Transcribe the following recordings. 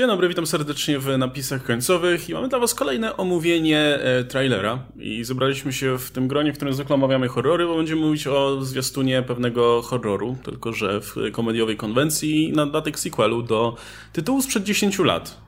Dzień dobry, witam serdecznie w napisach końcowych i mamy dla was kolejne omówienie e, trailera i zebraliśmy się w tym gronie, w którym zwykle omawiamy horrory, bo będziemy mówić o zwiastunie pewnego horroru, tylko że w komediowej konwencji na datek sequelu do tytułu sprzed 10 lat.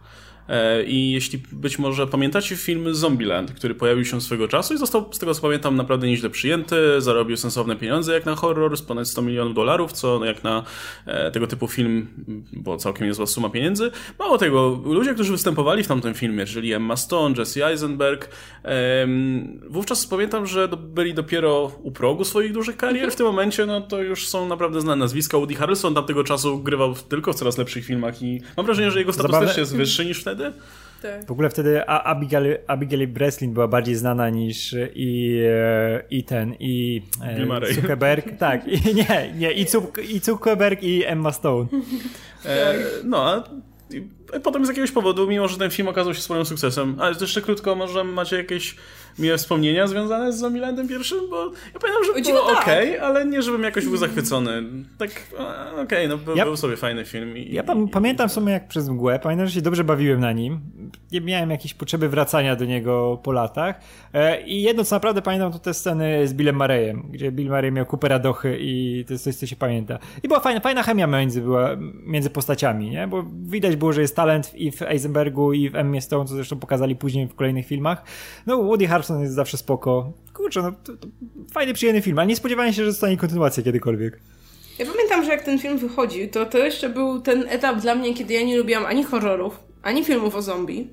E, I jeśli być może pamiętacie film Zombieland, który pojawił się swego czasu i został, z tego co pamiętam, naprawdę nieźle przyjęty, zarobił sensowne pieniądze jak na horror, z ponad 100 milionów dolarów, co jak na e, tego typu film było całkiem niezła suma pieniędzy. Mało tego, ludzie, którzy występowali w tamtym filmie, czyli Emma Stone, Jesse Eisenberg, wówczas pamiętam, że byli dopiero u progu swoich dużych karier. W tym momencie no to już są naprawdę znane nazwiska. Woody Harrelson tamtego czasu grywał tylko w coraz lepszych filmach i mam wrażenie, że jego status Zabawne... też jest wyższy niż wtedy wtedy? Tak. W ogóle wtedy Abigail, Abigail Breslin była bardziej znana niż i, e, i ten, i e, Zuckerberg. tak, i, nie, nie, i, Cuk, i Zuckerberg i Emma Stone. E, no, a potem z jakiegoś powodu, mimo że ten film okazał się sporym sukcesem, ale jeszcze krótko, może macie jakieś miłe wspomnienia związane z Zombielandem pierwszym, bo ja pamiętam, że było tak. ok, ale nie żebym jakoś był zachwycony. Tak, okej, okay, no był, ja, był sobie fajny film. I, ja pa pamiętam w sumie jak przez mgłę, pamiętam, że się dobrze bawiłem na nim. Nie miałem jakiejś potrzeby wracania do niego po latach. E, I jedno, co naprawdę pamiętam, to te sceny z Billem Marejem, gdzie Bill Murray miał kupę radochy i to jest coś, co się pamięta. I była fajna, fajna chemia między, była, między postaciami, nie? Bo widać było, że jest talent i w Eisenbergu i w Emmie Stone, co zresztą pokazali później w kolejnych filmach. No Woody Harrelson jest zawsze spoko. Kurczę, no to, to fajny, przyjemny film, ale nie spodziewałem się, że zostanie kontynuacja kiedykolwiek. Ja pamiętam, że jak ten film wychodził, to to jeszcze był ten etap dla mnie, kiedy ja nie lubiłam ani horrorów, ani filmów o zombie.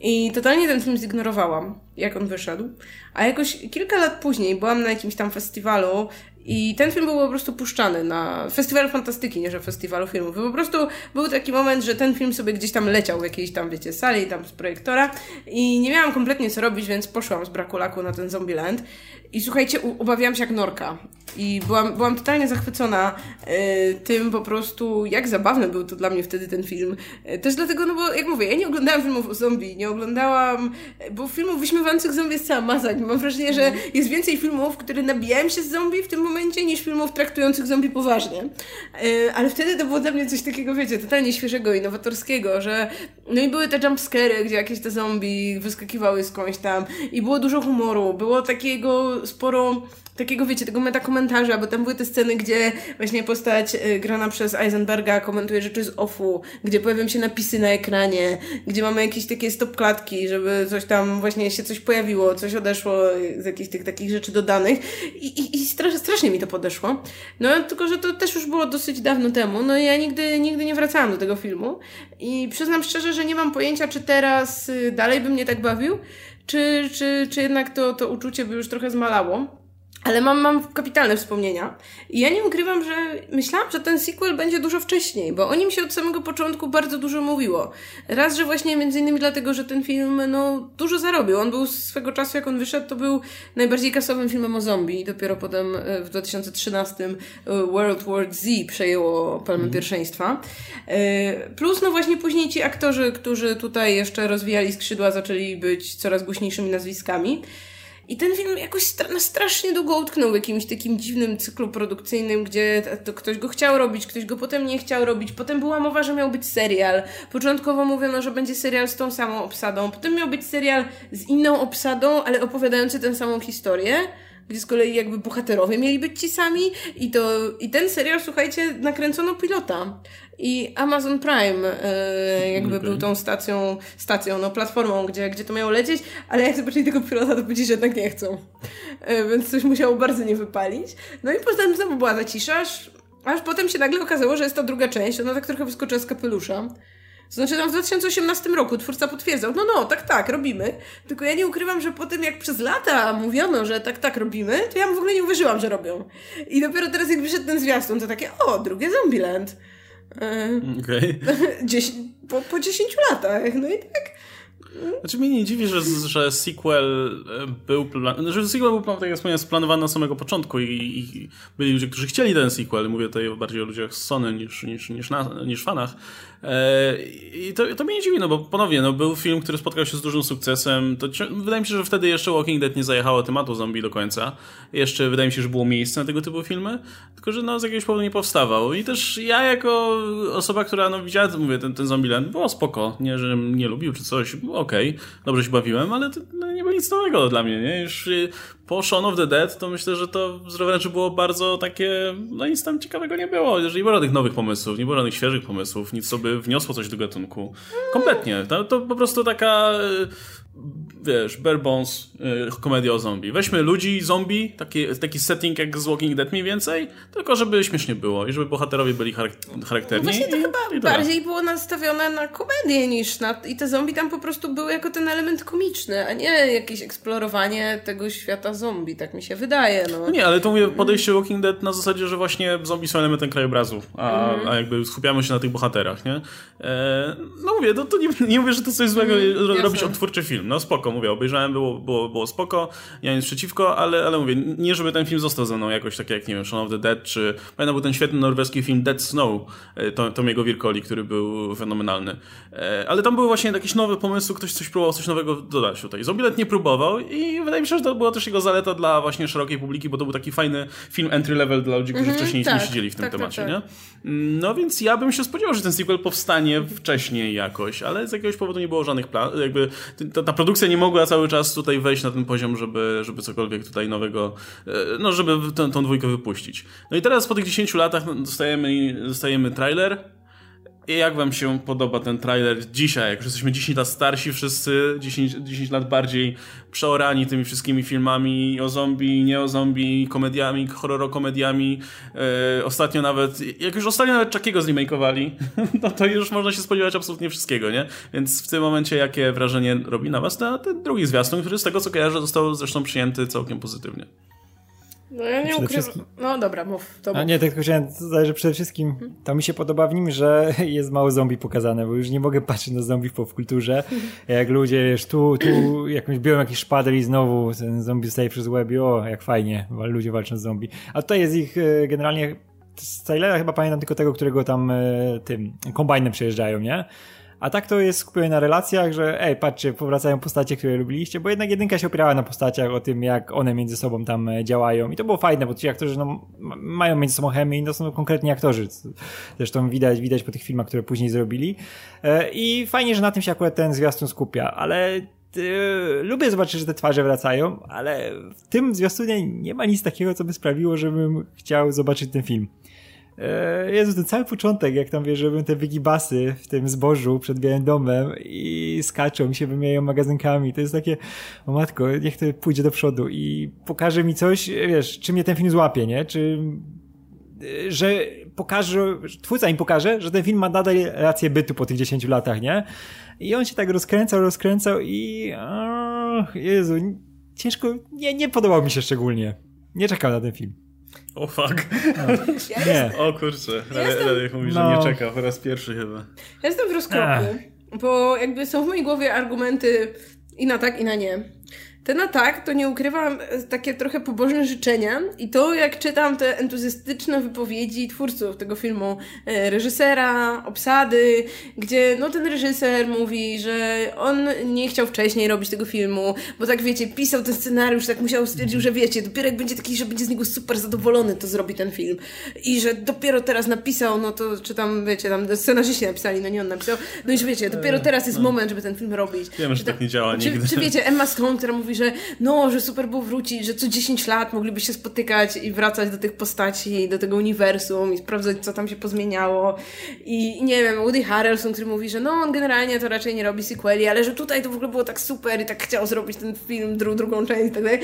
I totalnie ten film zignorowałam, jak on wyszedł. A jakoś kilka lat później byłam na jakimś tam festiwalu i ten film był po prostu puszczany na festiwalu fantastyki, nie że festiwalu filmów. Po prostu był taki moment, że ten film sobie gdzieś tam leciał w jakiejś tam, wiecie, sali, tam z projektora i nie miałam kompletnie co robić, więc poszłam z braku laku na ten Zombieland. I słuchajcie, obawiałam się jak norka. I byłam, byłam totalnie zachwycona y, tym po prostu, jak zabawny był to dla mnie wtedy ten film. Y, też dlatego, no bo jak mówię, ja nie oglądałam filmów o zombie, nie oglądałam, bo filmów wyśmiewających zombie jest cała masa. Mam wrażenie, że mhm. jest więcej filmów, które nabijają się z zombie w tym momencie, niż filmów traktujących zombie poważnie. Y, ale wtedy to było dla mnie coś takiego, wiecie, totalnie świeżego, innowatorskiego, że no i były te jumpscary, gdzie jakieś te zombie wyskakiwały skądś tam i było dużo humoru, było takiego sporo takiego, wiecie, tego metakomentarza, bo tam były te sceny, gdzie właśnie postać y, grana przez Eisenberga komentuje rzeczy z offu, gdzie pojawią się napisy na ekranie, gdzie mamy jakieś takie stop klatki, żeby coś tam właśnie się coś pojawiło, coś odeszło z jakichś tych takich rzeczy dodanych. I, i, i strasz, strasznie mi to podeszło. No tylko, że to też już było dosyć dawno temu, no i ja nigdy, nigdy nie wracałam do tego filmu. I przyznam szczerze, że nie mam pojęcia, czy teraz y, dalej by mnie tak bawił, czy, czy, czy jednak to, to uczucie by już trochę zmalało. Ale mam, mam kapitalne wspomnienia. I ja nie ukrywam, że myślałam, że ten sequel będzie dużo wcześniej, bo o nim się od samego początku bardzo dużo mówiło. Raz, że właśnie między innymi dlatego, że ten film, no, dużo zarobił. On był swego czasu, jak on wyszedł, to był najbardziej kasowym filmem o zombie. Dopiero potem e, w 2013 e, World War Z przejęło palmę mm. pierwszeństwa. E, plus, no właśnie później ci aktorzy, którzy tutaj jeszcze rozwijali skrzydła, zaczęli być coraz głośniejszymi nazwiskami. I ten film jakoś stra strasznie długo utknął w jakimś takim dziwnym cyklu produkcyjnym, gdzie to ktoś go chciał robić, ktoś go potem nie chciał robić. Potem była mowa, że miał być serial. Początkowo mówiono, że będzie serial z tą samą obsadą. Potem miał być serial z inną obsadą, ale opowiadający tę samą historię gdzie z kolei jakby bohaterowie mieli być ci sami i to, i ten serial, słuchajcie, nakręcono pilota. I Amazon Prime e, jakby okay. był tą stacją, stacją, no platformą, gdzie, gdzie to miało lecieć, ale jak zobaczyli tego pilota, to powiedzieli, że jednak nie chcą. E, więc coś musiało bardzo nie wypalić. No i potem znowu była ta cisza, aż, aż potem się nagle okazało, że jest to druga część, ona tak trochę wyskoczyła z kapelusza. Znaczy tam w 2018 roku twórca potwierdzał, no no, tak, tak, robimy. Tylko ja nie ukrywam, że po tym jak przez lata mówiono, że tak, tak robimy, to ja w ogóle nie uwierzyłam, że robią. I dopiero teraz jak wyszedł ten zwiastun, to takie, o, drugie Zombieland. Okej. Okay. po, po 10 latach, no i tak. Znaczy mnie nie dziwi, że, że sequel e, był plan... że sequel był, tak jak wspomniałem, splanowany na samego początku i, i, byli ludzie, którzy chcieli ten sequel. Mówię tutaj bardziej o ludziach z Sony niż, niż, niż, na, niż fanach. E, I to, to mnie nie dziwi, no bo ponownie, no, był film, który spotkał się z dużym sukcesem. To, wydaje mi się, że wtedy jeszcze Walking Dead nie zajechało tematu zombie do końca. Jeszcze wydaje mi się, że było miejsce na tego typu filmy, tylko że no, z jakiegoś powodu nie powstawał. I też ja jako osoba, która no, widziała, mówię, ten, ten Zombieland, było spoko. Nie, że nie lubił czy coś, okej, okay, dobrze się bawiłem, ale to no, nie było nic nowego dla mnie, nie? Już po Shaun of the Dead, to myślę, że to wręcz było bardzo takie, no nic tam ciekawego nie było. Jeżeli nie było żadnych nowych pomysłów, nie było żadnych świeżych pomysłów, nic sobie wniosło coś do gatunku. Kompletnie. To, to po prostu taka wiesz, bare bones, y, komedia o zombie. Weźmy ludzi, zombie, taki, taki setting jak z Walking Dead mniej więcej, tylko żeby śmiesznie było i żeby bohaterowie byli charakterni. No właśnie to i, chyba bardziej było nastawione na komedię niż na... I te zombie tam po prostu były jako ten element komiczny, a nie jakieś eksplorowanie tego świata zombie, tak mi się wydaje. No, no nie, ale to mówię podejście Walking Dead na zasadzie, że właśnie zombie są elementem krajobrazu, a, mm. a jakby skupiamy się na tych bohaterach, nie? E, no mówię, to, to nie, nie mówię, że to coś złego mm, robić odtwórczy film. No spoko, mówię, obejrzałem, było, było, było spoko, ja nic przeciwko, ale, ale mówię, nie żeby ten film został ze mną jakoś tak jak, nie wiem, Shaun of the Dead, czy pamiętam był ten świetny norweski film Dead Snow, e, to, Tomiego Wirkoli, który był fenomenalny. E, ale tam były właśnie jakieś nowe pomysły, ktoś coś próbował, coś nowego dodać tutaj. Zombielet nie próbował i wydaje mi się, że to była też jego zaleta dla właśnie szerokiej publiki, bo to był taki fajny film entry level dla ludzi, którzy mm -hmm, wcześniej tak, nie siedzieli w tym tak, tak temacie, tak. nie? No więc ja bym się spodziewał, że ten sequel powstanie wcześniej jakoś, ale z jakiegoś powodu nie było żadnych planów, jakby ta, ta produkcja nie mogła cały czas tutaj wejść na ten poziom, żeby, żeby cokolwiek tutaj nowego, e, no żeby tę, tą dwójkę wypuścić. No i teraz po tych 10 latach no, dostajemy, dostajemy trailer, i jak wam się podoba ten trailer dzisiaj, jak już jesteśmy 10 lat starsi wszyscy, 10, 10 lat bardziej przeorani tymi wszystkimi filmami o zombie, nie o zombie, komediami, horrorokomediami. Yy, ostatnio nawet, jak już ostatnio nawet Czakiego zremakeowali, no to już można się spodziewać absolutnie wszystkiego, nie? Więc w tym momencie jakie wrażenie robi na was ten, ten drugi zwiastun, który z tego co kojarzę został zresztą przyjęty całkiem pozytywnie. No ja nie ukrywam. Wszystkim... No dobra, mów. To A nie, tylko chciałem dodać, że przede wszystkim to mi się podoba w nim, że jest mało zombie pokazane, bo już nie mogę patrzeć na zombie w popkulturze. Jak ludzie, wiesz, tu, tu jakąś biorą jakiś szpader i znowu ten zombie staje przez łeb i o, jak fajnie, ludzie walczą z zombie. A tutaj jest ich e, generalnie z trailera chyba pamiętam tylko tego, którego tam e, tym kombajnem przejeżdżają, nie? A tak to jest skupione na relacjach, że ej, patrzcie, powracają postacie, które lubiliście, bo jednak jedynka się opierała na postaciach, o tym, jak one między sobą tam e, działają. I to było fajne, bo ci aktorzy no, mają między sobą chemię i to są konkretni aktorzy. Zresztą widać, widać po tych filmach, które później zrobili. E, I fajnie, że na tym się akurat ten zwiastun skupia, ale Yy, lubię zobaczyć, że te twarze wracają, ale w tym zwiastunie nie ma nic takiego, co by sprawiło, żebym chciał zobaczyć ten film. E, Jezu, ten cały początek, jak tam wiesz, robią te wygibasy w tym zbożu przed Białym Domem i skaczą i się wymieniają magazynkami. To jest takie, o matko, niech to pójdzie do przodu i pokaże mi coś, wiesz, czy mnie ten film złapie, nie? Czy, że pokaże, twórca im pokaże, że ten film ma nadal rację bytu po tych 10 latach, nie? I on się tak rozkręcał, rozkręcał i, o, Jezu, ciężko, nie, nie podobał mi się szczególnie. Nie czekam na ten film. O fuck. No. Ja nie. O kurczę, Radek mówi, że no. nie czeka po raz pierwszy chyba. Ja jestem w rozkroku, bo jakby są w mojej głowie argumenty i na tak, i na nie. Ten atak, to nie ukrywam, e, takie trochę pobożne życzenia i to jak czytam te entuzjastyczne wypowiedzi twórców tego filmu, e, reżysera, obsady, gdzie no ten reżyser mówi, że on nie chciał wcześniej robić tego filmu, bo tak wiecie, pisał ten scenariusz, tak musiał stwierdził, że wiecie, dopiero jak będzie taki, że będzie z niego super zadowolony, to zrobi ten film. I że dopiero teraz napisał, no to czy tam, wiecie, tam scenarzyści napisali, no nie on napisał, no i że wiecie, dopiero teraz jest no. moment, żeby ten film robić. Wiem, że tak nie działa czy, nigdy. Czy wiecie, Emma Stone, która mówi, że no, że super było wrócić, że co 10 lat mogliby się spotykać i wracać do tych postaci, do tego uniwersum i sprawdzać, co tam się pozmieniało. I nie wiem, Woody Harrelson, który mówi, że no, on generalnie to raczej nie robi sequeli, ale że tutaj to w ogóle było tak super i tak chciał zrobić ten film, dru drugą część i tak dalej.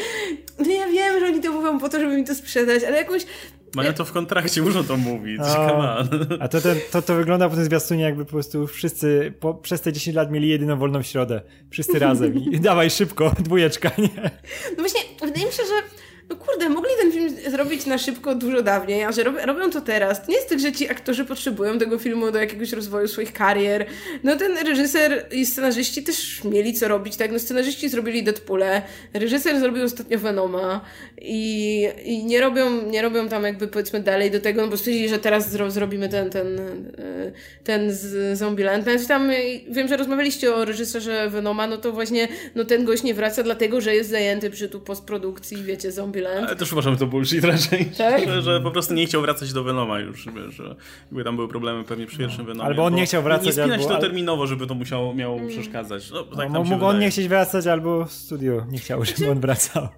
No ja wiem, że oni to mówią po to, żeby mi to sprzedać, ale jakoś mają to w kontrakcie, muszą to mówić. A, a to, ten, to, to wygląda po tym zwiastunie, jakby po prostu wszyscy po, przez te 10 lat mieli jedyną wolną środę. Wszyscy razem. I dawaj szybko, dwójeczka, nie? No właśnie, wydaje mi się, że no kurde, mogli ten film zrobić na szybko dużo dawniej, a że rob, robią to teraz. To nie jest tak, że ci aktorzy potrzebują tego filmu do jakiegoś rozwoju swoich karier. No ten reżyser i scenarzyści też mieli co robić, tak? No scenarzyści zrobili Deadpoole, reżyser zrobił ostatnio Venoma i, i nie, robią, nie robią tam jakby powiedzmy dalej do tego, no bo stwierdzili, że teraz zro, zrobimy ten, ten, e, ten z Zombieland. Nawet tam wiem, że rozmawialiście o reżyserze Venoma, no to właśnie no ten gość nie wraca dlatego, że jest zajęty przy tu postprodukcji, wiecie, Zombieland. Ale też uważam, że to bullshit raczej. Tak? Że, że po prostu nie chciał wracać do Venoma już, że jakby tam były problemy pewnie przy pierwszym Venomie. Albo on nie chciał wracać, Nie spinać albo... to terminowo, żeby to musiało, miało mm. przeszkadzać. No, tak no, mógł on nie chcieć wracać, albo studio nie chciało, żeby on wracał.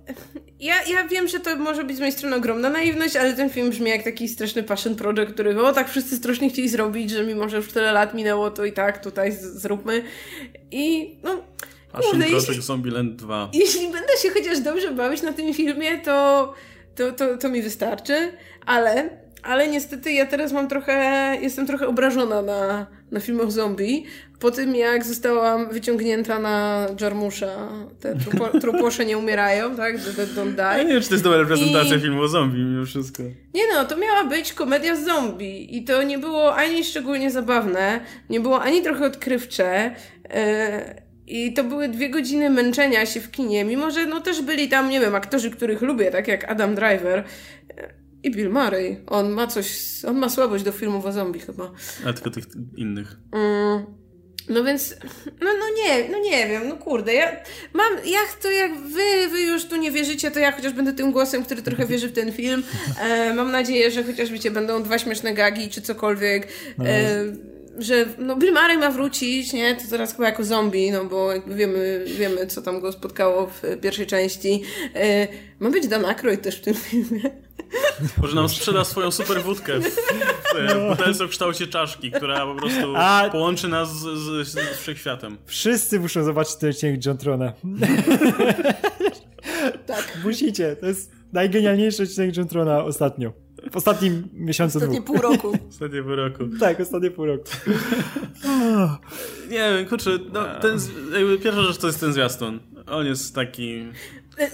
Ja, ja wiem, że to może być z mojej strony ogromna naiwność, ale ten film brzmi jak taki straszny passion project, który o tak wszyscy strasznie chcieli zrobić, że mimo, że już tyle lat minęło, to i tak tutaj zróbmy. I no Kurde, jeśli, Zombieland 2. Jeśli będę się chociaż dobrze bawić na tym filmie, to, to, to, to mi wystarczy, ale, ale niestety ja teraz mam trochę, jestem trochę obrażona na, na filmach zombie, po tym jak zostałam wyciągnięta na Jarmusza, te trupo, truposze nie umierają, tak? The Dead Don't Die. Ja nie wiem, czy to jest dobra reprezentacja I... filmu o zombie mimo wszystko. Nie no, to miała być komedia z zombie i to nie było ani szczególnie zabawne, nie było ani trochę odkrywcze, yy i to były dwie godziny męczenia się w kinie, mimo że no też byli tam, nie wiem, aktorzy, których lubię, tak jak Adam Driver i Bill Murray. On ma coś, on ma słabość do filmów o zombie chyba. A tylko tych innych. Mm. No więc, no, no nie, no nie wiem, no kurde, ja mam, ja to jak wy, wy już tu nie wierzycie, to ja chociaż będę tym głosem, który trochę wierzy w ten film. E, mam nadzieję, że chociaż wiecie, będą dwa śmieszne gagi czy cokolwiek. E, że no Bill Murray ma wrócić, nie? To teraz chyba jako zombie, no bo jakby wiemy, wiemy co tam go spotkało w pierwszej części. E, ma być Dan Aykroyd też w tym filmie. Może nam sprzeda swoją super wódkę w, w butelce w kształcie czaszki, która po prostu A... połączy nas z, z, z wszechświatem. Wszyscy muszą zobaczyć ten odcinek John Trona. tak. Musicie. To jest najgenialniejszy odcinek John Trona ostatnio. W ostatnim miesiącu Ostatnie dwóch. pół roku. Ostatnie pół roku. Tak, ostatnie pół roku. nie wiem, kurczę, no, ten, pierwsza rzecz to jest ten zwiastun. On jest taki...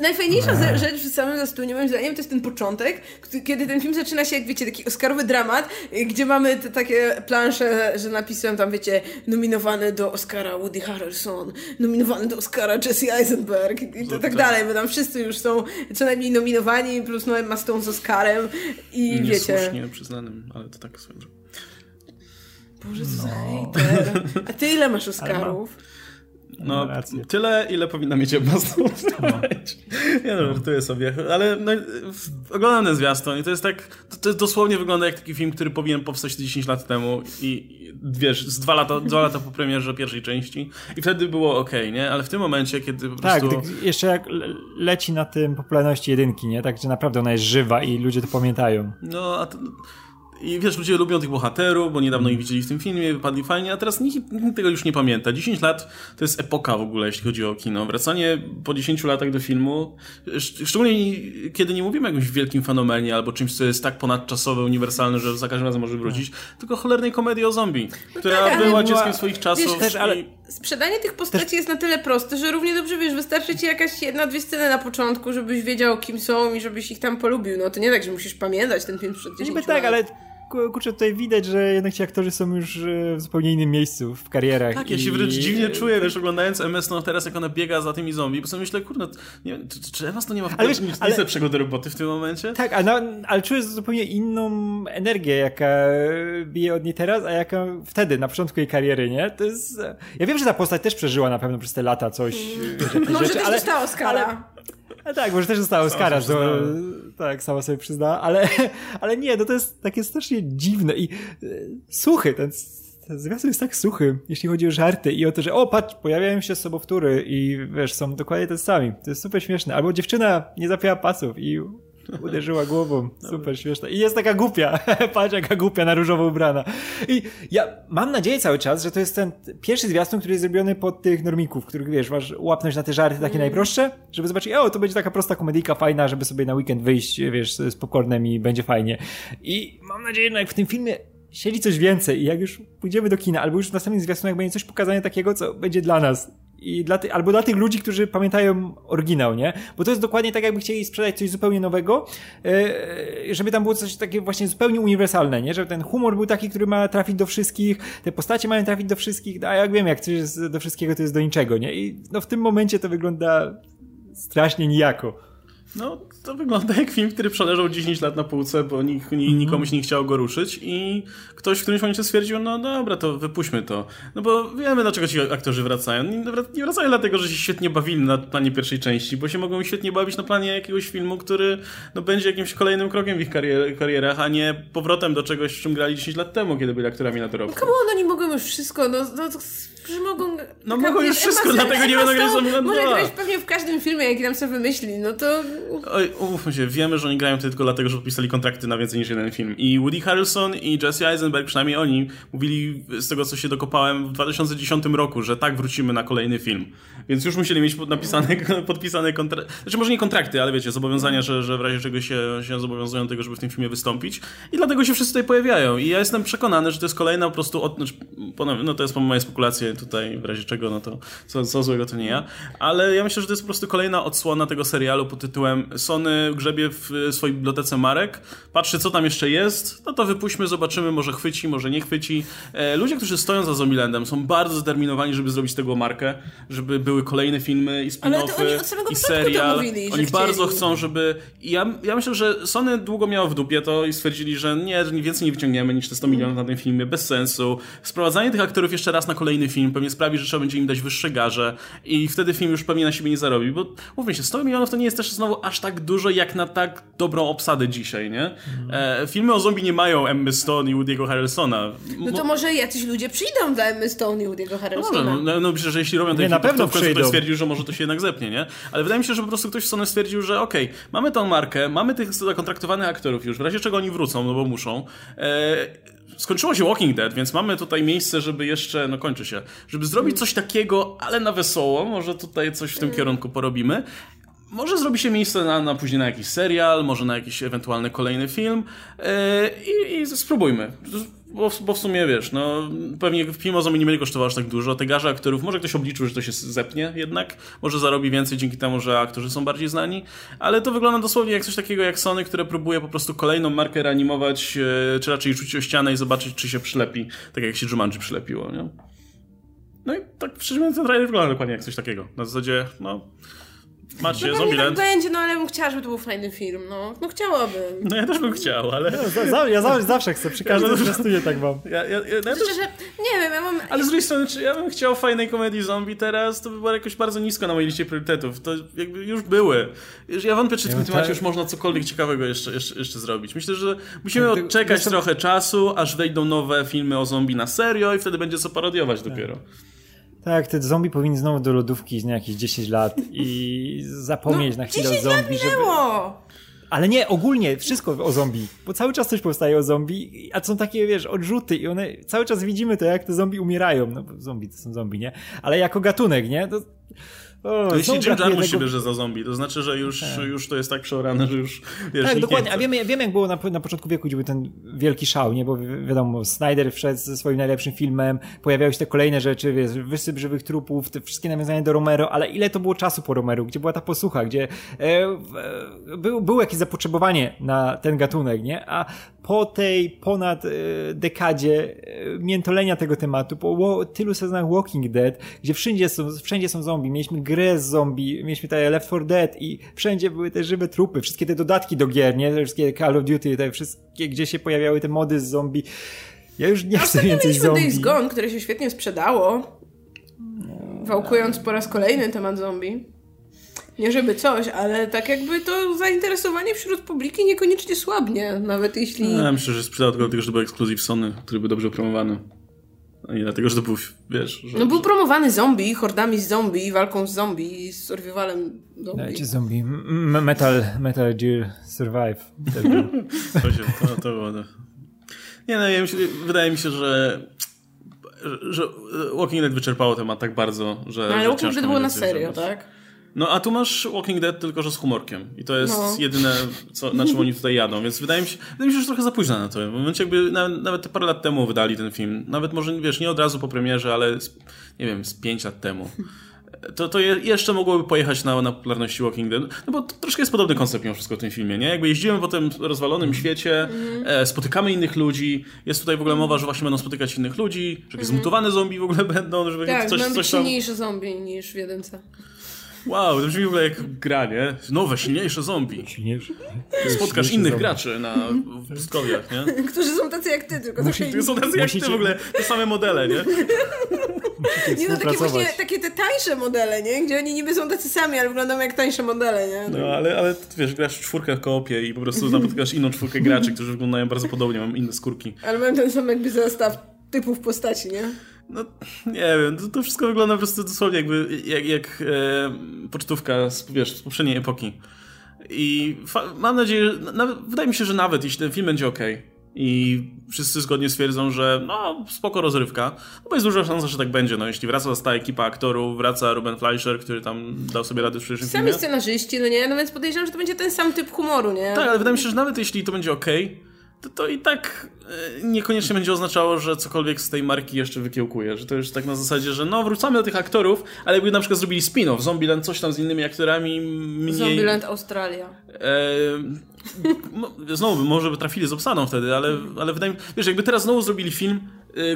Najfajniejsza rzecz w samym zastunie, moim zdaniem, to jest ten początek, kiedy ten film zaczyna się jak, wiecie, taki oscarowy dramat, gdzie mamy te takie plansze, że napisują tam, wiecie, nominowany do Oscara Woody Harrelson, nominowany do Oscara Jesse Eisenberg i to, tak dalej, bo tam wszyscy już są co najmniej nominowani, plus no Emma Stone z Oscarem i Nie wiecie... Niesłusznie przyznanym, ale to tak swoją Boże, co no. hejter. A ty ile masz Oscarów? No, tyle, ile powinna mieć jedna no. Ja no, żartuję sobie, ale no, oglądam ten zwiastun i to jest tak, to, to dosłownie wygląda jak taki film, który powinien powstać 10 lat temu i wiesz, z dwa lata, dwa lata po premierze pierwszej części i wtedy było ok, nie? Ale w tym momencie, kiedy po tak, prostu... Tak, jeszcze jak leci na tym popularności jedynki, nie? Tak, że naprawdę ona jest żywa i ludzie to pamiętają. No, a to i wiesz, ludzie lubią tych bohaterów, bo niedawno ich widzieli w tym filmie, wypadli fajnie, a teraz nikt, nikt, tego już nie pamięta. 10 lat to jest epoka w ogóle, jeśli chodzi o kino. Wracanie po 10 latach do filmu, szczególnie kiedy nie mówimy o jakimś wielkim fenomenie albo czymś, co jest tak ponadczasowe, uniwersalne, że za każdym razem może wrócić, tylko cholernej komedii o zombie, no która tak, była dzieckiem swoich czasów. Wiesz, ale sprzedanie tych postaci też... jest na tyle proste, że równie dobrze, wiesz, wystarczy ci jakaś jedna, dwie sceny na początku, żebyś wiedział, kim są i żebyś ich tam polubił. No to nie tak, że musisz pamiętać ten film przed 10 Niby tak, ale kurczę, tutaj widać, że jednak ci aktorzy są już e, w zupełnie innym miejscu w karierach. Tak, ja się wręcz dziwnie czuję, wiesz, oglądając MS no teraz, jak ona biega za tymi zombie, bo sobie myślę, kurde, nie czy, czy Emas to nie ma ale, wiesz, nic ale, lepszego do roboty w tym momencie? Tak, a no, ale czuję zupełnie inną energię, jaka bije od niej teraz, a jaka wtedy, na początku jej kariery, nie? To jest... Ja wiem, że ta postać też przeżyła na pewno przez te lata coś, mm. Może rzeczy, ale... dostała Oscara. Ale, a tak, może też została Oscara, to, tak, sama sobie przyznała, ale, ale nie, no to jest takie strasznie dziwne i e, suchy, ten, ten zwiastun jest tak suchy, jeśli chodzi o żarty i o to, że o, patrz, pojawiają się sobowtóry i wiesz, są dokładnie te sami. To jest super śmieszne. Albo dziewczyna nie zapięła pasów i Uderzyła głową. Super śmieszne. I jest taka głupia. Patrz, jaka głupia na różowo ubrana. I ja mam nadzieję cały czas, że to jest ten pierwszy zwiastun, który jest zrobiony pod tych normików, których wiesz, masz łapnąć na te żarty takie mm. najprostsze, żeby zobaczyć, o, to będzie taka prosta komedyjka fajna, żeby sobie na weekend wyjść, wiesz, z popcornem i będzie fajnie. I mam nadzieję, że jak w tym filmie siedzi coś więcej i jak już pójdziemy do kina, albo już w następnym zwiastunie, jak będzie coś pokazane takiego, co będzie dla nas I dla ty, albo dla tych ludzi, którzy pamiętają oryginał, nie? Bo to jest dokładnie tak, jakby chcieli sprzedać coś zupełnie nowego, yy, żeby tam było coś takie właśnie zupełnie uniwersalne, nie? Żeby ten humor był taki, który ma trafić do wszystkich, te postacie mają trafić do wszystkich, a jak wiem, jak coś jest do wszystkiego, to jest do niczego, nie? I no w tym momencie to wygląda strasznie nijako. No, to wygląda jak film, który przeleżał 10 lat na półce, bo nikt, mm -hmm. nikomu się nie chciało go ruszyć i ktoś w którymś momencie stwierdził, no dobra, to wypuśćmy to. No bo wiemy, dlaczego ci aktorzy wracają. Nie wracają dlatego, że się świetnie bawili na planie pierwszej części, bo się mogą świetnie bawić na planie jakiegoś filmu, który no, będzie jakimś kolejnym krokiem w ich karier karierach, a nie powrotem do czegoś, w czym grali 10 lat temu, kiedy byli aktorami na torowku. No, no oni mogą już wszystko, no, no że mogą... No mogą już wszystko, dlatego nie będą grać Zombieland 2. Może grać pewnie w każdym filmie, jaki tam sobie wymyśli, no to... Oj, umówmy się, wiemy, że oni grają tylko dlatego, że podpisali kontrakty na więcej niż jeden film. I Woody Harrelson i Jesse Eisenberg, przynajmniej oni, mówili z tego, co się dokopałem w 2010 roku, że tak wrócimy na kolejny film. Więc już musieli mieć napisane, podpisane kontrakty, znaczy może nie kontrakty, ale wiecie, zobowiązania, że, że w razie czego się, się zobowiązują tego, żeby w tym filmie wystąpić. I dlatego się wszyscy tutaj pojawiają. I ja jestem przekonany, że to jest kolejna po prostu, od, znaczy, ponownie, no to jest moje spekulacje tutaj, w razie czego, no to co, co złego to nie ja. Ale ja myślę, że to jest po prostu kolejna odsłona tego serialu pod tytułem Sony grzebie w swojej bibliotece marek, patrzy co tam jeszcze jest, no to wypuśćmy, zobaczymy, może chwyci, może nie chwyci. E, ludzie, którzy stoją za Zombielandem są bardzo zdeterminowani, żeby zrobić tego markę, żeby były kolejne filmy i spin-offy i serial. Mówili, oni bardzo chcą, żeby... Ja, ja myślę, że Sony długo miało w dupie to i stwierdzili, że nie, więcej nie wyciągniemy niż te 100 milionów na tym filmie, bez sensu. Sprowadzanie tych aktorów jeszcze raz na kolejny film pewnie sprawi, że trzeba będzie im dać wyższe garze i wtedy film już pewnie na siebie nie zarobi, bo mówmy się, 100 milionów to nie jest też znowu aż tak dużo, jak na tak dobrą obsadę dzisiaj, nie? E, filmy o zombie nie mają Emmy Stone i Woody'ego Harrelsona. No to może jacyś ludzie przyjdą dla Emmy Stone i Woody'ego Harrelsona. No, no, no myślę, że jeśli robią takie na pewno to ktoś stwierdził, że może to się jednak zepnie, nie? Ale wydaje mi się, że po prostu ktoś w Sony stwierdził, że okej, okay, mamy tą markę, mamy tych zakontraktowanych aktorów już, w razie czego oni wrócą, no bo muszą. E, skończyło się Walking Dead, więc mamy tutaj miejsce, żeby jeszcze, no kończy się, żeby zrobić coś takiego, ale na wesoło, może tutaj coś w tym kierunku porobimy. Może zrobi się miejsce na, na później na jakiś serial, może na jakiś ewentualny kolejny film yy, i, i spróbujmy. Bo, bo, w sumie wiesz, no pewnie film o zombie nie będzie kosztował aż tak dużo. Te garze aktorów, może ktoś obliczył, że to się zepnie jednak, może zarobi więcej dzięki temu, że aktorzy są bardziej znani, ale to wygląda dosłownie jak coś takiego jak Sony, które próbuje po prostu kolejną markę reanimować, yy, czy raczej rzucić o ścianę i zobaczyć, czy się przylepi, tak jak się Jumanji przylepiło, nie? No i tak szczerze mówiąc ten trailer wygląda dokładnie jak coś takiego. Na zasadzie, no Macie no Zombieland. tak będzie, no ale bym chciała, żeby to był fajny film, no. No chciałabym. No ja też bym chciał, ale... Ja, za, ja za, zawsze chcę, przy każdym zwiastunie tak mam. Ja, ja, ja, ja znaczy, też... że, nie wiem, ja mam... Ale z drugiej strony, czy ja bym chciał fajnej komedii zombie teraz, to by było jakoś bardzo nisko na mojej liście priorytetów. To jakby już były. Ja wątpię, czy w tym temacie już można cokolwiek ciekawego jeszcze, jeszcze, jeszcze zrobić. Myślę, że musimy odczekać trochę czasu, aż wejdą nowe filmy o zombie na serio i wtedy będzie co parodiować dopiero. Tak, te zombie powinny znowu do lodówki na jakieś 10 lat i zapomnieć no, na chwilę o zombie. Lat żeby... Ale nie, ogólnie wszystko o zombie, bo cały czas coś powstaje o zombie, a są takie, wiesz, odrzuty i one, cały czas widzimy to, jak te zombie umierają, no zombie to są zombie, nie? Ale jako gatunek, nie? To o, to jeśli Jim Jarmusch się bierze za zombie, to znaczy, że już, tak. już to jest tak przeorane, że już wiesz, Tak, dokładnie. A wiemy, wiemy, jak było na, na początku wieku, gdzie był ten wielki szał, nie? Bo wiadomo, Snyder wszedł ze swoim najlepszym filmem, pojawiały się te kolejne rzeczy, wiesz, wysyp żywych trupów, te wszystkie nawiązania do Romero, ale ile to było czasu po Romero, gdzie była ta posłucha, gdzie e, e, był, było jakieś zapotrzebowanie na ten gatunek, nie? A po tej ponad e, dekadzie e, miętolenia tego tematu, po tylu sezonach Walking Dead, gdzie wszędzie są, wszędzie są zombie, mieliśmy grę z zombie, mieliśmy tutaj Left 4 Dead i wszędzie były te żywe trupy, wszystkie te dodatki do gier, nie? Wszystkie Call of Duty, te wszystkie, gdzie się pojawiały te mody z zombie. Ja już nie chcę więcej zombie. Days Gone, które się świetnie sprzedało, wałkując po raz kolejny temat zombie. Nie żeby coś, ale tak jakby to zainteresowanie wśród publiki niekoniecznie słabnie, nawet jeśli... No, ja myślę, że sprzedał tylko dlatego, że to był ekskluzyw Sony, który był dobrze promowany. A nie dlatego, że to był, wiesz... Że... No był promowany zombie, hordami z zombie, walką z zombie, z survivalem zombie. Dajcie zombie. Metal, Metal Gear Survive. to, się, to, to było... No. Nie no, ja myślę, wydaje mi się, że że Walking Dead wyczerpało temat tak bardzo, że. No, ale Walking Dead było na serio, tak? No a tu masz Walking Dead tylko, że z humorkiem. I to jest no. jedyne, co, na czym oni tutaj jadą. Więc wydaje mi się, wydaje mi się, że trochę za późno na to. W momencie jakby nawet, nawet parę lat temu wydali ten film. Nawet może, wiesz, nie od razu po premierze, ale z, nie wiem, z pięć lat temu. to, to je, jeszcze mogłoby pojechać na, na popularności Walking Dead, no bo troszkę jest podobny koncept mimo wszystko w tym filmie, nie? Jakby jeździmy po tym rozwalonym świecie, e, spotykamy innych ludzi, jest tutaj w ogóle mowa, że właśnie będą spotykać innych ludzi, że jakieś zmutowane zombie w ogóle będą, że Tak, coś, coś tam... silniejsze zombie niż w jedynce. Wow, to brzmi w ogóle jak gra, nie? Nowe, silniejsze zombie. Silniejszy. Spotkasz Silniejszy innych zombie. graczy na pustkowiach, nie? Którzy są tacy jak ty, tylko trochę To są tacy jak ty w ogóle, te same modele, nie? Nie no, takie właśnie, takie te tańsze modele, nie? Gdzie oni niby są tacy sami, ale wyglądają jak tańsze modele, nie? No, ale, ale wiesz, grasz w czwórkę w koopie i po prostu napotykasz inną czwórkę graczy, którzy wyglądają bardzo podobnie, mają inne skórki. Ale mają ten sam jakby zestaw typów postaci, nie? No, nie wiem, to, to wszystko wygląda po prostu dosłownie jakby, jak, jak e, pocztówka z, wiesz, z poprzedniej epoki. I mam nadzieję, że, nawet, wydaje mi się, że nawet jeśli ten film będzie ok i wszyscy zgodnie stwierdzą, że no, spoko rozrywka, no bo jest duża szansa, że tak będzie. No, jeśli wraca ta ekipa aktorów, wraca Ruben Fleischer, który tam dał sobie radę w pierwszym Sami filmie. scenarzyści, no nie? No więc podejrzewam, że to będzie ten sam typ humoru, nie? Tak, ale wydaje mi się, że nawet jeśli to będzie ok, to, to i tak e, niekoniecznie będzie oznaczało, że cokolwiek z tej marki jeszcze wykiełkuje. Że to już tak na zasadzie, że no wrócamy do tych aktorów, ale jakby na przykład zrobili spin-off, Zombieland, coś tam z innymi aktorami, mniej... Zombieland Australia. E, no, znowu, może by trafili z obsadą wtedy, ale, ale wydaje mi się, wiesz, jakby teraz znowu zrobili film,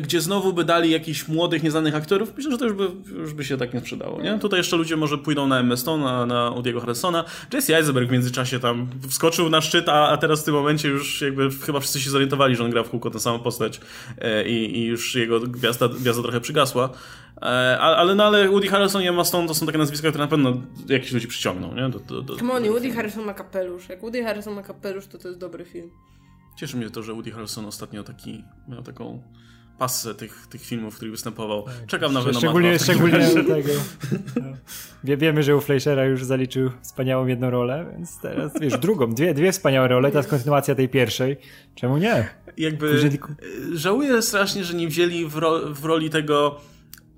gdzie znowu by dali jakichś młodych, nieznanych aktorów, myślę, że to już by, już by się tak nie sprzedało, nie? Tutaj jeszcze ludzie może pójdą na Emma Stone, na, na Woody'ego Harrisona. Jesse Eisenberg w międzyczasie tam wskoczył na szczyt, a, a teraz w tym momencie już jakby chyba wszyscy się zorientowali, że on gra w kółko tę samą postać e, i, i już jego gwiazda, gwiazda trochę przygasła. E, ale, no, ale Woody Harrelson i Emma Stone to są takie nazwiska, które na pewno jakichś ludzi przyciągną, nie? Do, do, do, Come on, Woody Harrison ma kapelusz. Jak Woody Harrison ma kapelusz, to to jest dobry film. Cieszy mnie to, że Woody Harrelson ostatnio taki miał taką pasę tych, tych filmów, w których występował. Czekam na Venoma Szczególnie, 2 w takim szczególnie tego. No. Wie, wiemy, że u Fleischera już zaliczył wspaniałą jedną rolę, więc teraz wiesz, drugą, dwie, dwie wspaniałe role, teraz kontynuacja tej pierwszej. Czemu nie? Jakby Później y, żałuję strasznie, że nie wzięli w, ro, w roli tego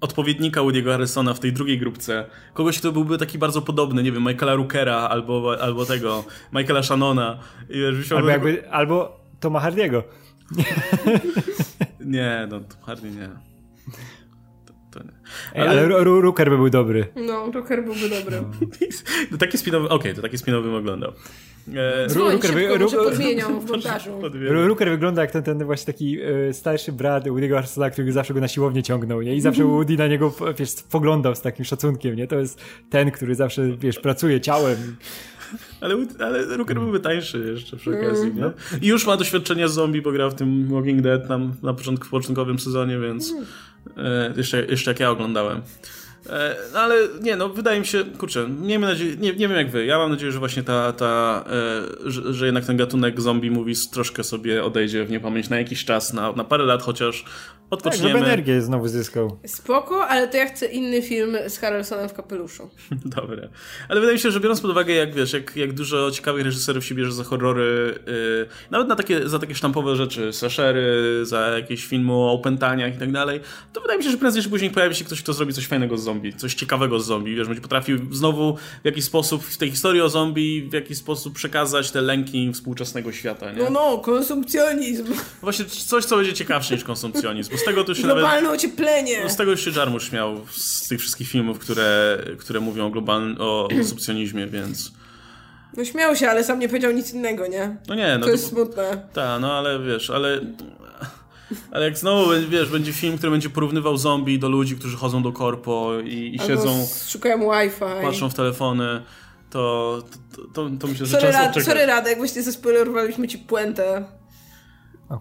odpowiednika Woody'ego Harrisona w tej drugiej grupce. Kogoś, kto byłby taki bardzo podobny, nie wiem, Michaela Rookera albo, albo tego, Michaela Shannona. Albo, jakby, albo Toma Hardiego. Nie, no to Hardy nie. To, to nie. Ej, ale Ru- Rooker by był dobry. No, Joker byłby dobry. No, takie spinowy, okej, to takie spinowy oglądał. E, Rooker wy- Rooker wygląda jak ten, ten właśnie taki e, starszy brat Woody'ego Harrisona, który zawsze go na siłownię ciągnął, nie? I zawsze Woody na niego, wiesz, poglądał z takim szacunkiem, nie? To jest ten, który zawsze, wiesz, pracuje ciałem. Ale, ale Rooker byłby tańszy jeszcze przy okazji, nie? I już ma doświadczenie z zombie, bo grał w tym Walking Dead tam na początku, w początkowym sezonie, więc e, jeszcze, jeszcze jak ja oglądałem. E, no ale nie, no wydaje mi się, kurczę, miejmy nadzieję, nie, nie wiem jak wy, ja mam nadzieję, że właśnie ta, ta e, że, że jednak ten gatunek zombie movies troszkę sobie odejdzie w niepamięć na jakiś czas, na, na parę lat chociaż, Tak, odpoczniemy. żeby energię znowu zyskał. Spoko, ale to ja chcę inny film z Harrelsonem w kapeluszu. Dobre. Ale wydaje mi się, że biorąc pod uwagę, jak wiesz, jak, jak dużo ciekawych reżyserów się bierze za horrory, yy, nawet na takie, za takie sztampowe rzeczy, slashery, za jakieś filmy o opętaniach i tak dalej, to wydaje mi się, że prędzej czy później pojawi się ktoś, kto zrobi coś fajnego z zombie, coś ciekawego z zombie, wiesz, będzie potrafił znowu w jakiś sposób w tej historii o zombie w jakiś sposób przekazać te lęki współczesnego świata, nie? No, no, konsumpcjonizm, Właśnie coś, co będzie ciekawsze niż konsumpcjonizm, bo z tego to się nawet... globalne ocieplenie. No z tego już się Jarmusz śmiał z tych wszystkich filmów, które, które mówią o globalnym, o konsumpcjonizmie, więc... No śmiał się, ale sam nie powiedział nic innego, nie? No nie, no To jest smutne. Tak, no ale wiesz, ale... Ale jak znowu, wiesz, będzie film, który będzie porównywał zombie do ludzi, którzy chodzą do korpo i, i siedzą, szukają Wi-Fi. patrzą w telefony, to, to, to, to myślę, że Sorry, czas Rad, odczekać. sorry Radek, właśnie zaspoilerowaliśmy ci puentę.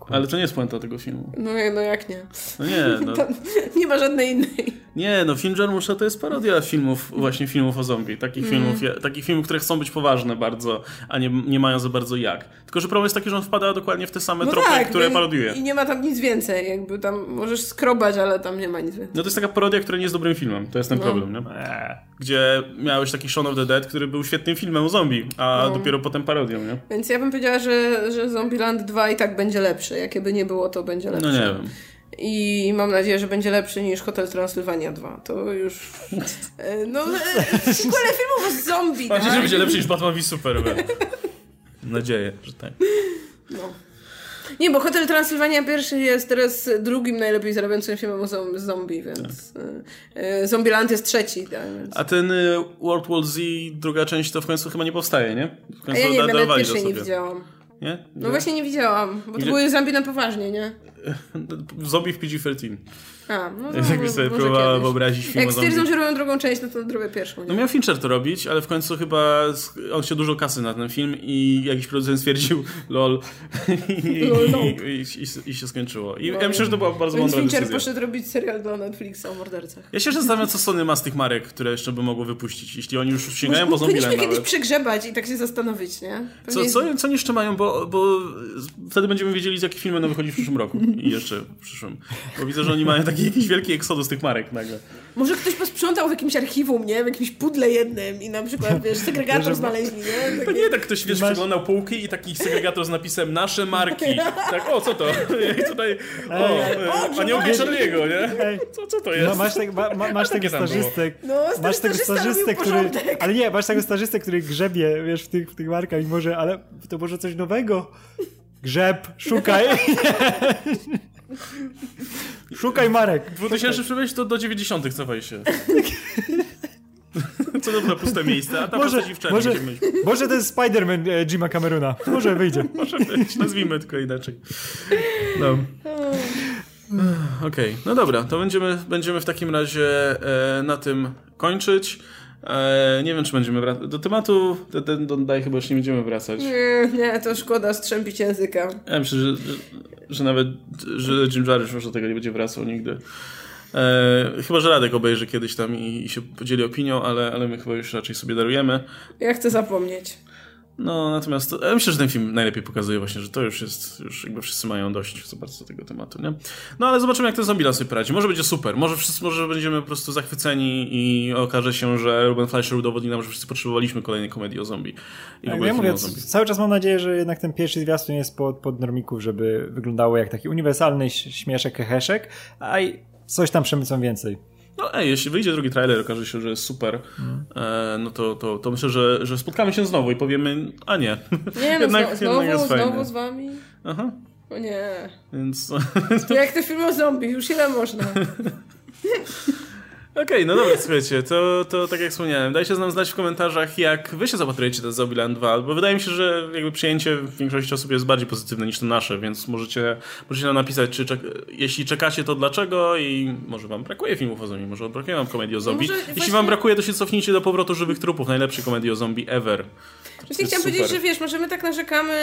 Ale to nie jest puenta tego filmu. No, no jak nie? No nie, no, Tam nie ma żadnej innej. Nie, no film Jarmusza to jest parodia filmów, właśnie filmów o zombie. Takich, Mm. filmów, takich filmów, które chcą być poważne bardzo, a nie, nie mają za bardzo jak. Tylko, że problem jest taki, że on wpada dokładnie w te same No tropy, tak, które więc- parodiuje. I nie ma tam nic więcej, jakby tam możesz skrobać, ale tam nie ma nic więcej. No to jest taka parodia, która nie jest dobrym filmem. To jest ten No. problem, nie? Gdzie miałeś taki Shaun of the Dead, który był świetnym filmem o zombie, a No. dopiero potem parodią, nie? Więc ja bym powiedziała, że, że Zombieland 2 i tak będzie lepszy. Jakie by nie było, to będzie lepszy. No nie wiem. I mam nadzieję, że będzie lepszy niż Hotel Transylwania 2. To już... E, No, e, sequele filmów o zombie, Mam nadzieję, że tak? Będzie lepszy niż Batman v Superman. Nadzieję, że tak. No. Nie, bo Hotel Transylwania pierwszy jest teraz drugim najlepiej zarabiającym filmem zom- zombie, więc tak. y, Zombieland jest trzeci. Tak, więc... A ten y, World War Z, druga część, to w końcu chyba nie powstaje, nie? W A ja nie, da- nawet pierwszej nie widziałam. Nie? No właśnie nie widziałam, bo to Gdzie- były zombie na poważnie, nie? Zombie w PG-13. A, no, no Jakbyś sobie może próbowała kiedyś. wyobrazić film Jak zombie. stwierdzą, że robią drugą część, no to zrobię pierwszą. Nie? No miał Fincher to robić, ale w końcu chyba z- on się dużo kasy na ten film i jakiś producent stwierdził lol i, Lol, no. i, i, i, i się skończyło. I ja myślę, że to była bardzo mądra Fincher decyzja. poszedł robić serial dla Netflixa o mordercach. Ja się zastanawiam, co Sony ma z tych marek, które jeszcze by mogło wypuścić, jeśli oni już sięgają po Może powinniśmy kiedyś przegrzebać i tak się zastanowić, nie? Co, Pewnie- co, co jeszcze mają, bo, bo wtedy będziemy wiedzieli, z jakie filmy będą wychodzić w przyszłym roku i jeszcze w przyszłym. Bo widzę, że oni mają taki jakiś wielki eksodus tych marek nagle. Może ktoś posprzątał w jakimś archiwum, nie? W jakimś pudle jednym i na przykład, wiesz, segregator znaleźli, nie? To Takie... nie tak ktoś, wiesz, Masz- przeglądał półki i taki segregator z napisem nasze marki. Tak, o, co to? I tutaj, o, Ej, a nie Charlie'ego, nie? Co, co to No, jest? masz, tak, ma, ma, masz tego stażystę, No, masz tego stażystę, który, ale nie, masz tego stażystę, który grzebie, wiesz, w tych, w tych markach i może, ale to może coś nowego. Grzeb, szukaj. szukaj marek. 2000 przywieźć to do 90 cofaj się. Co to za puste miejsce, a tam Może, może, może ten Spider-Man e, Jima Camerona. Może wyjdzie. Może być, nazwijmy tylko inaczej. No. Okej, no dobra, to będziemy, będziemy w takim razie e, na tym kończyć. E, nie wiem, czy będziemy wracać. Do tematu do, do, do Daj chyba już nie będziemy wracać. Nie, nie, to szkoda strzępić języka. Ja myślę, że, że, że nawet że Jim Jarmusch już do tego nie będzie wracał nigdy. E, chyba, że Radek obejrzy kiedyś tam i, i się podzieli opinią, ale, ale my chyba już raczej sobie darujemy. Ja chcę zapomnieć. No, natomiast to, ja myślę, że ten film najlepiej pokazuje właśnie, że to już jest, już jakby wszyscy mają dość za bardzo tego tematu, nie? No, ale zobaczymy, jak ten Zombieland sobie poradzi. Może będzie super, może wszyscy, może będziemy po prostu zachwyceni i okaże się, że Ruben Fleischer udowodni nam, że wszyscy potrzebowaliśmy kolejnej komedii o zombie. I Tak, ja mówię, zombie. cały czas mam nadzieję, że jednak ten pierwszy zwiastun jest pod, pod normików, żeby wyglądało jak taki uniwersalny śmieszek, heheszek, a i coś tam przemycą więcej. No ej, jeśli wyjdzie drugi trailer, okaże się, że jest super, e, no to, to, to myślę, że, że spotkamy się znowu i powiemy, a nie. Nie, no jednak, znowu, jednak jest znowu, znowu z wami? Aha, O nie. więc... To jak te filmy o zombie, już ile można? Okej, no dobra, słuchajcie, to, to tak jak wspomniałem, dajcie nam znać w komentarzach, jak wy się zapatrujecie na Zombieland 2, bo wydaje mi się, że jakby przyjęcie większości osób jest bardziej pozytywne niż to nasze, więc możecie, możecie nam napisać, czy czek jeśli czekacie, to dlaczego i może wam brakuje filmów o zombie, może brakuje wam komedii o zombie. Jeśli właśnie- wam brakuje, to się cofnijcie do powrotu żywych trupów, najlepszej komedii o zombie ever. Właśnie chciałam powiedzieć, super. że wiesz, może my tak narzekamy,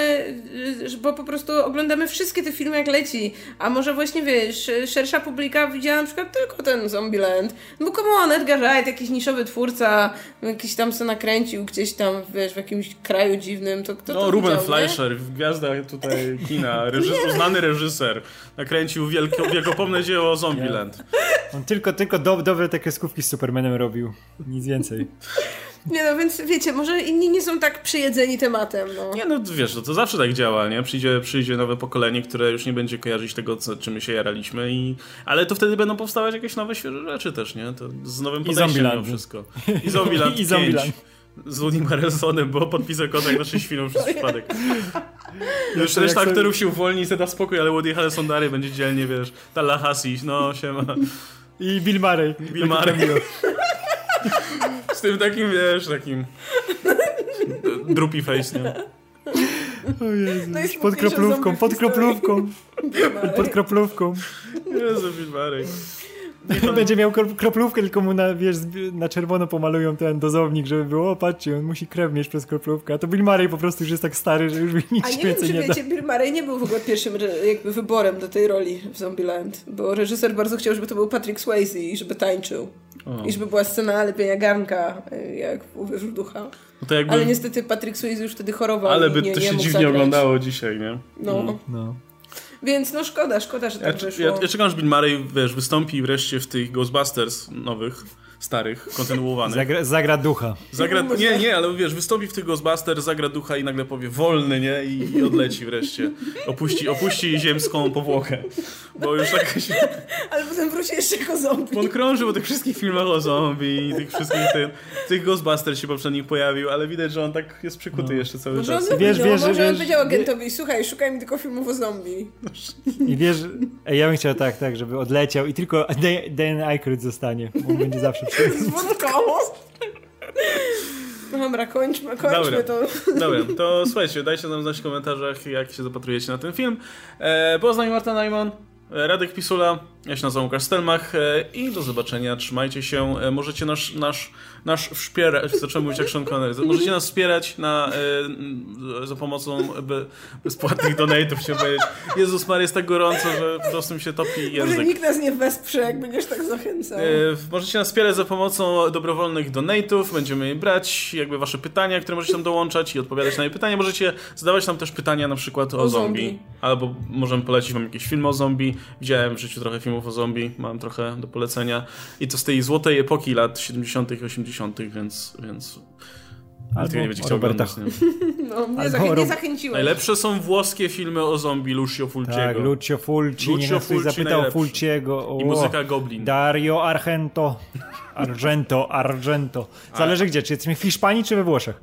y, że- bo po prostu oglądamy wszystkie te filmy jak leci, a może właśnie wiesz, szersza publika widziała na przykład tylko ten Zombieland. No bo come on, Edgar Wright, jakiś niszowy twórca, jakiś tam se nakręcił gdzieś tam, wiesz, w jakimś kraju dziwnym, to kto No, to Ruben widział, nie? Fleischer, gwiazda tutaj kina, reżys uznany reżyser, nakręcił wielko, wielkopomne dzieło Zombieland. On tylko, tylko do, dobre te kreskówki z Supermanem robił. Nic więcej. Nie no, więc wiecie, może inni nie są tak przyjedzeni tematem, no. Nie no, wiesz, to, to zawsze tak działa, nie? Przyjdzie, przyjdzie nowe pokolenie, które już nie będzie kojarzyć tego, co, czym my się jaraliśmy i... Ale to wtedy będą powstawać jakieś nowe, świeże rzeczy też, nie? To z nowym podejściem mimo wszystko. I Zombieland I 5. Zombieland. Z Woody Harrelsonem, bo podpisał kontakt na 6 filmów przez przypadek. Już to reszta jak sobie- aktorów się uwolni i zda spokój, ale Woody Harrelson dalej będzie dzielnie, wiesz, Tallahassee, no siema. I Bill Murray. Bill Murray. Z tym takim, wiesz, takim... Droopy face, nie? O Jezu. Najsmutniejsze Pod kroplówką, pod kroplówką, pod kroplówką. Jezu, Bill Murray. Będzie miał kro- kroplówkę, tylko mu na, wiesz, na czerwono pomalują ten dozownik, żeby było, o patrzcie, on musi krew mieć przez kroplówkę. A to Bill Murray po prostu już jest tak stary, że już mi nic A nie wiem, więcej czy nie da. wiecie, Bill Murray nie był w ogóle pierwszym jakby wyborem do tej roli w Zombieland, bo reżyser bardzo chciał, żeby to był Patrick Swayze i żeby tańczył. O. I żeby była scena lepienia garnka, y, jak w Uwierz w ducha. No to jakby... Ale niestety Patrick Swayze już wtedy chorował Ale i by nie, to nie się mógł dziwnie zagrać. oglądało dzisiaj, nie? No, Mm. No. więc no szkoda, szkoda, że Ja, tak ja, wyszło. ja czekam, aż Bill Murray, wiesz, wystąpi wreszcie w tych Ghostbusters nowych, starych, kontynuowanych. Zagra, zagra ducha. Zagra, nie, nie, ale wiesz, wystąpi w tych Ghostbusters, zagra ducha i nagle powie wolny, nie? I, i odleci wreszcie. Opuści, opuści ziemską powłokę. Bo już tak się... Ale potem wróci jeszcze jako zombie. On krąży po tych wszystkich filmach o zombie i tych wszystkich tych, tych Ghostbusters się poprzednich pojawił, ale widać, że on tak jest przykuty jeszcze cały Może on czas. lubi, Wiesz, no, wiesz, może wiesz, on powiedział agentowi, słuchaj, szukaj mi tylko filmów o zombie. I wiesz, ej, ja bym chciał tak, tak, żeby odleciał i tylko Dan- Aykroyd zostanie. bo On będzie zawsze przy... Z wódką. Dobra, kończmy, kończmy Dobra. to. Dobra, to słuchajcie, dajcie nam znać w komentarzach, jak się zapatrujecie na ten film. E, nami Marta Najman, e, Radek Pisula, ja się nazywam Łukasz Stelmach e, i do zobaczenia, trzymajcie się. E, możecie nasz, nasz, nasz wspierać, zacząłem mówić jak Sean Connery, możecie nas wspierać na, m, za pomocą be, bezpłatnych donate'ów, chciałem powiedzieć. Jezus Maria, jest tak gorąco, że po prostu mi się topi Może język. nikt nas nie wesprze, jak będziesz tak zachęcał. E, Możecie nas wspierać za pomocą dobrowolnych donate'ów, będziemy je brać, jakby wasze pytania, które możecie tam dołączać i odpowiadać na je pytania. Możecie zadawać nam też pytania na przykład o, O zombie. zombie. albo możemy polecić wam jakieś filmy o zombie. Widziałem w życiu trochę filmów o zombie, mam trochę do polecenia i to z tej złotej epoki lat 70 i 80 więc, więc Albo nie będzie chciał Robertach. oglądać. nie? No, nie, Albo zachę- nie zachęciłem. Najlepsze są włoskie filmy o zombie Lucio Fulciego. Tak, Lucio Fulci, Lucio Fulci zapytał najlepszy. Fulciego. O, I muzyka Goblin. Dario Argento. Argento, Argento. Zależy gdzie, czy jesteśmy w Hiszpanii, czy we Włoszech?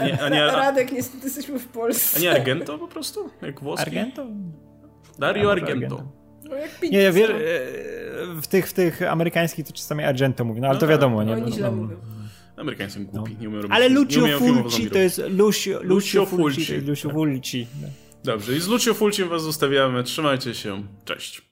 A nie, a nie, a, Radek, niestety jesteśmy w Polsce. a nie Argento po prostu? Jak włoski? Argento? Dario A, Argento. Argento. No, jak pizza. Nie, ja wiesz, e, w tych, w tych amerykańskich to czasami Argento mówi, no ale No to tak, wiadomo, nie? Oni No, źle no. mówią. Amerykanie są głupi, nie umieją robić Ale Lucio Fulci to jest Lucio, Lucio Lucio Fulci. Fulci. Lucio Fulci. Dobrze, i z Lucio Fulcim was zostawiamy. Trzymajcie się. Cześć.